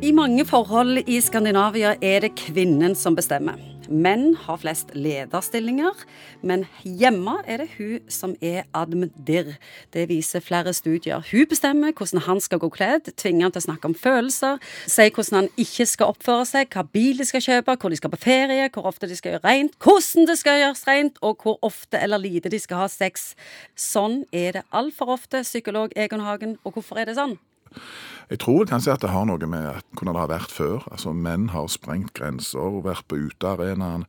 I mange forhold i Skandinavia er det kvinnen som bestemmer. Menn har flest lederstillinger, men hjemme er det hun som er admdir. Det viser flere studier. Hun bestemmer hvordan han skal gå kledd, tvinger han til å snakke om følelser, sier hvordan han ikke skal oppføre seg, hva bil de skal kjøpe, hvor de skal på ferie, hvor ofte de skal gjøre rent, hvordan det skal gjøres rent, og hvor ofte eller lite de skal ha sex. Sånn er det altfor ofte, psykolog Egon Hagen. Og hvorfor er det sånn? Jeg tror kanskje at det har noe med at hvordan det har vært før. Altså Menn har sprengt grenser, vært på utearenaen,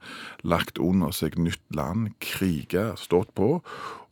lagt under seg nytt land, kriget, stått på.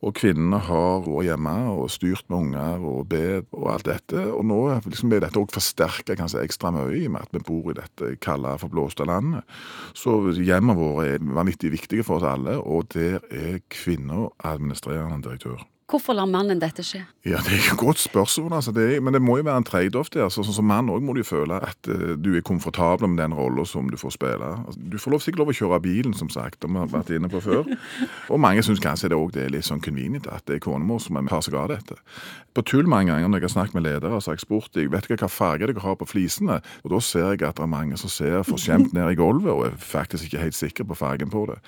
Og kvinnene har vært hjemme og styrt med unger og bedt og alt dette. Og nå liksom blir dette òg forsterka kanskje ekstra mye i og med at vi bor i dette kalde, forblåste landet. Så hjemmene våre er vanvittig viktige for oss alle, og der er kvinner administrerende direktør. Hvorfor lar mannen dette skje? Ja, Det er et godt spørsmål, altså. det er, men det må jo være en trade-off der. Så, sånn som mann òg må du føle at uh, du er komfortabel med den rollen som du får spille. Altså, du får lov, sikkert lov å kjøre bilen, som sagt, om vi har vært inne på før. Og mange syns kanskje det òg er litt sånn convenient at det er kona vår som tar seg av dette. På tull mange ganger når jeg har snakket med ledere, så har jeg spurt dem vet du hva farge dere har på flisene. Og da ser jeg at det er mange som ser forskjemt ned i gulvet og er faktisk ikke helt sikre på fargen på det.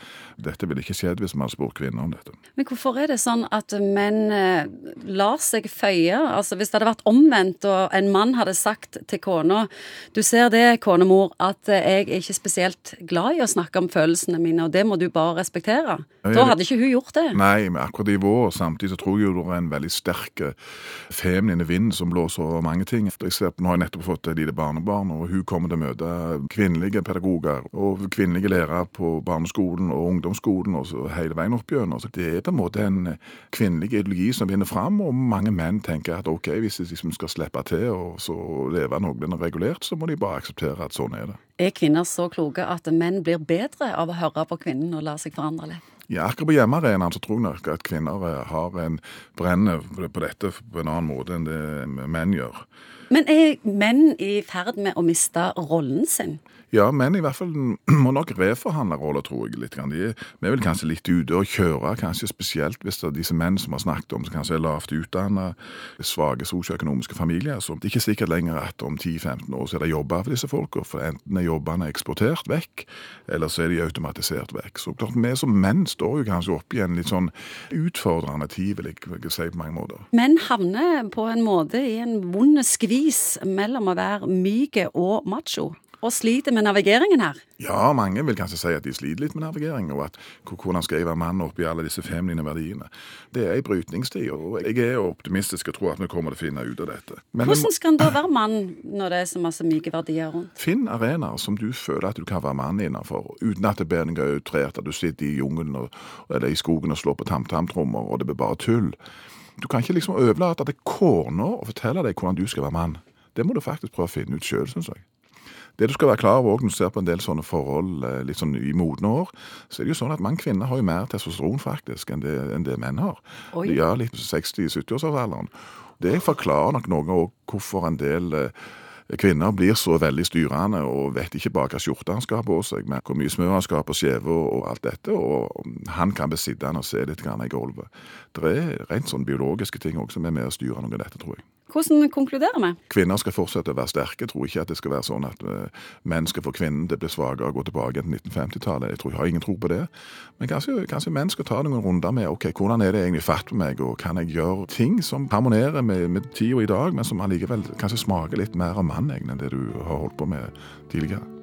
Dette ville ikke skjedd hvis vi hadde spurt kvinner om dette. Men hvorfor er det sånn at menn menn eh, lar seg føye. Altså Hvis det hadde vært omvendt, og en mann hadde sagt til kona Du ser det, konemor, at eh, jeg er ikke spesielt glad i å snakke om følelsene mine, og det må du bare respektere. Da hadde ikke hun gjort det. Nei, men akkurat i vår samtidig så tror jeg det er en veldig sterk eh, feminine vind som blåser over mange ting. Jeg ser, nå har jeg nettopp fått et lite barnebarn, og hun kommer til å møte kvinnelige pedagoger og kvinnelige lærere på barneskolen og ungdomsskolen og hele veien opp gjennom. Det er på en måte en kvinnelig ideologi som vinner fram, og mange menn tenker at ok, hvis de liksom skal slippe til og så leve noenlunde regulert, så må de bare akseptere at sånn er det. Er kvinner så kloke at menn blir bedre av å høre på kvinnen og la seg forandre litt? Ja, akkurat på hjemmearenaen så tror jeg nok at kvinner eh, har en brenner på dette på en annen måte enn det menn gjør. Men er menn i ferd med å miste rollen sin? Ja, menn i hvert fall må nok reforhandle roller, tror jeg. litt. De er, vi er vel kanskje litt ute og kjøre, kanskje spesielt hvis det er disse menn som har snakket om som kanskje er lavt utdanna, svake sosioøkonomiske familier. Så det er ikke sikkert lenger at om 10-15 år så er det jobber for disse folka. For enten er jobbene eksportert vekk, eller så er de automatisert vekk. Så klart, vi som menn står jo kanskje oppe i en litt sånn utfordrende tid, vil jeg si på mange måter. Menn havner på en måte i en vond skvis mellom å være myke og macho og sliter med navigeringen her? Ja, mange vil kanskje si at de sliter litt med navigering, og at hvordan skal jeg være mann oppi alle disse feminine verdiene. Det er ei brytningstid, og jeg er optimistisk og tror at vi kommer til å finne ut av dette. Men hvordan skal en da være mann når det er så masse myke verdier rundt? Finn arenaer som du føler at du kan være mann innenfor, uten at det blir noe outrert, at du sitter i jungelen eller i skogen og slår på tam-tam-trommer, og det blir bare tull. Du kan ikke liksom overlate til kona å fortelle deg hvordan du skal være mann. Det må du faktisk prøve å finne ut sjøl, syns jeg. Det du skal være klar over når du ser på en del sånne forhold eh, litt sånn i modne år, så er det jo sånn at mange kvinner har jo mer testosteron faktisk enn det, enn det menn har. Oi. De gjør litt 60-70-årsalderen. Det forklarer nok noe òg hvorfor en del eh, kvinner blir så veldig styrende og vet ikke bare hva skjorte han skal ha på seg, men hvor mye smør han skal ha på skjeve og alt dette. Og han kan bli sittende og se litt i gulvet. Det er rent sånn biologiske ting òg som er med å styre noe av dette, tror jeg. Hvordan konkluderer vi? Kvinner skal fortsette å være sterke. Jeg tror ikke at det skal være sånn at uh, menn skal få kvinnen til å bli svakere og gå tilbake til 1950-tallet. Jeg jeg har ingen tro på det. Men kanskje, kanskje, menn skal ta noen runder med ok, hvordan er det egentlig fatt med meg, og kan jeg gjøre ting som harmonerer med, med tida i dag, men som allikevel kanskje smaker litt mer av mann enn det du har holdt på med tidligere.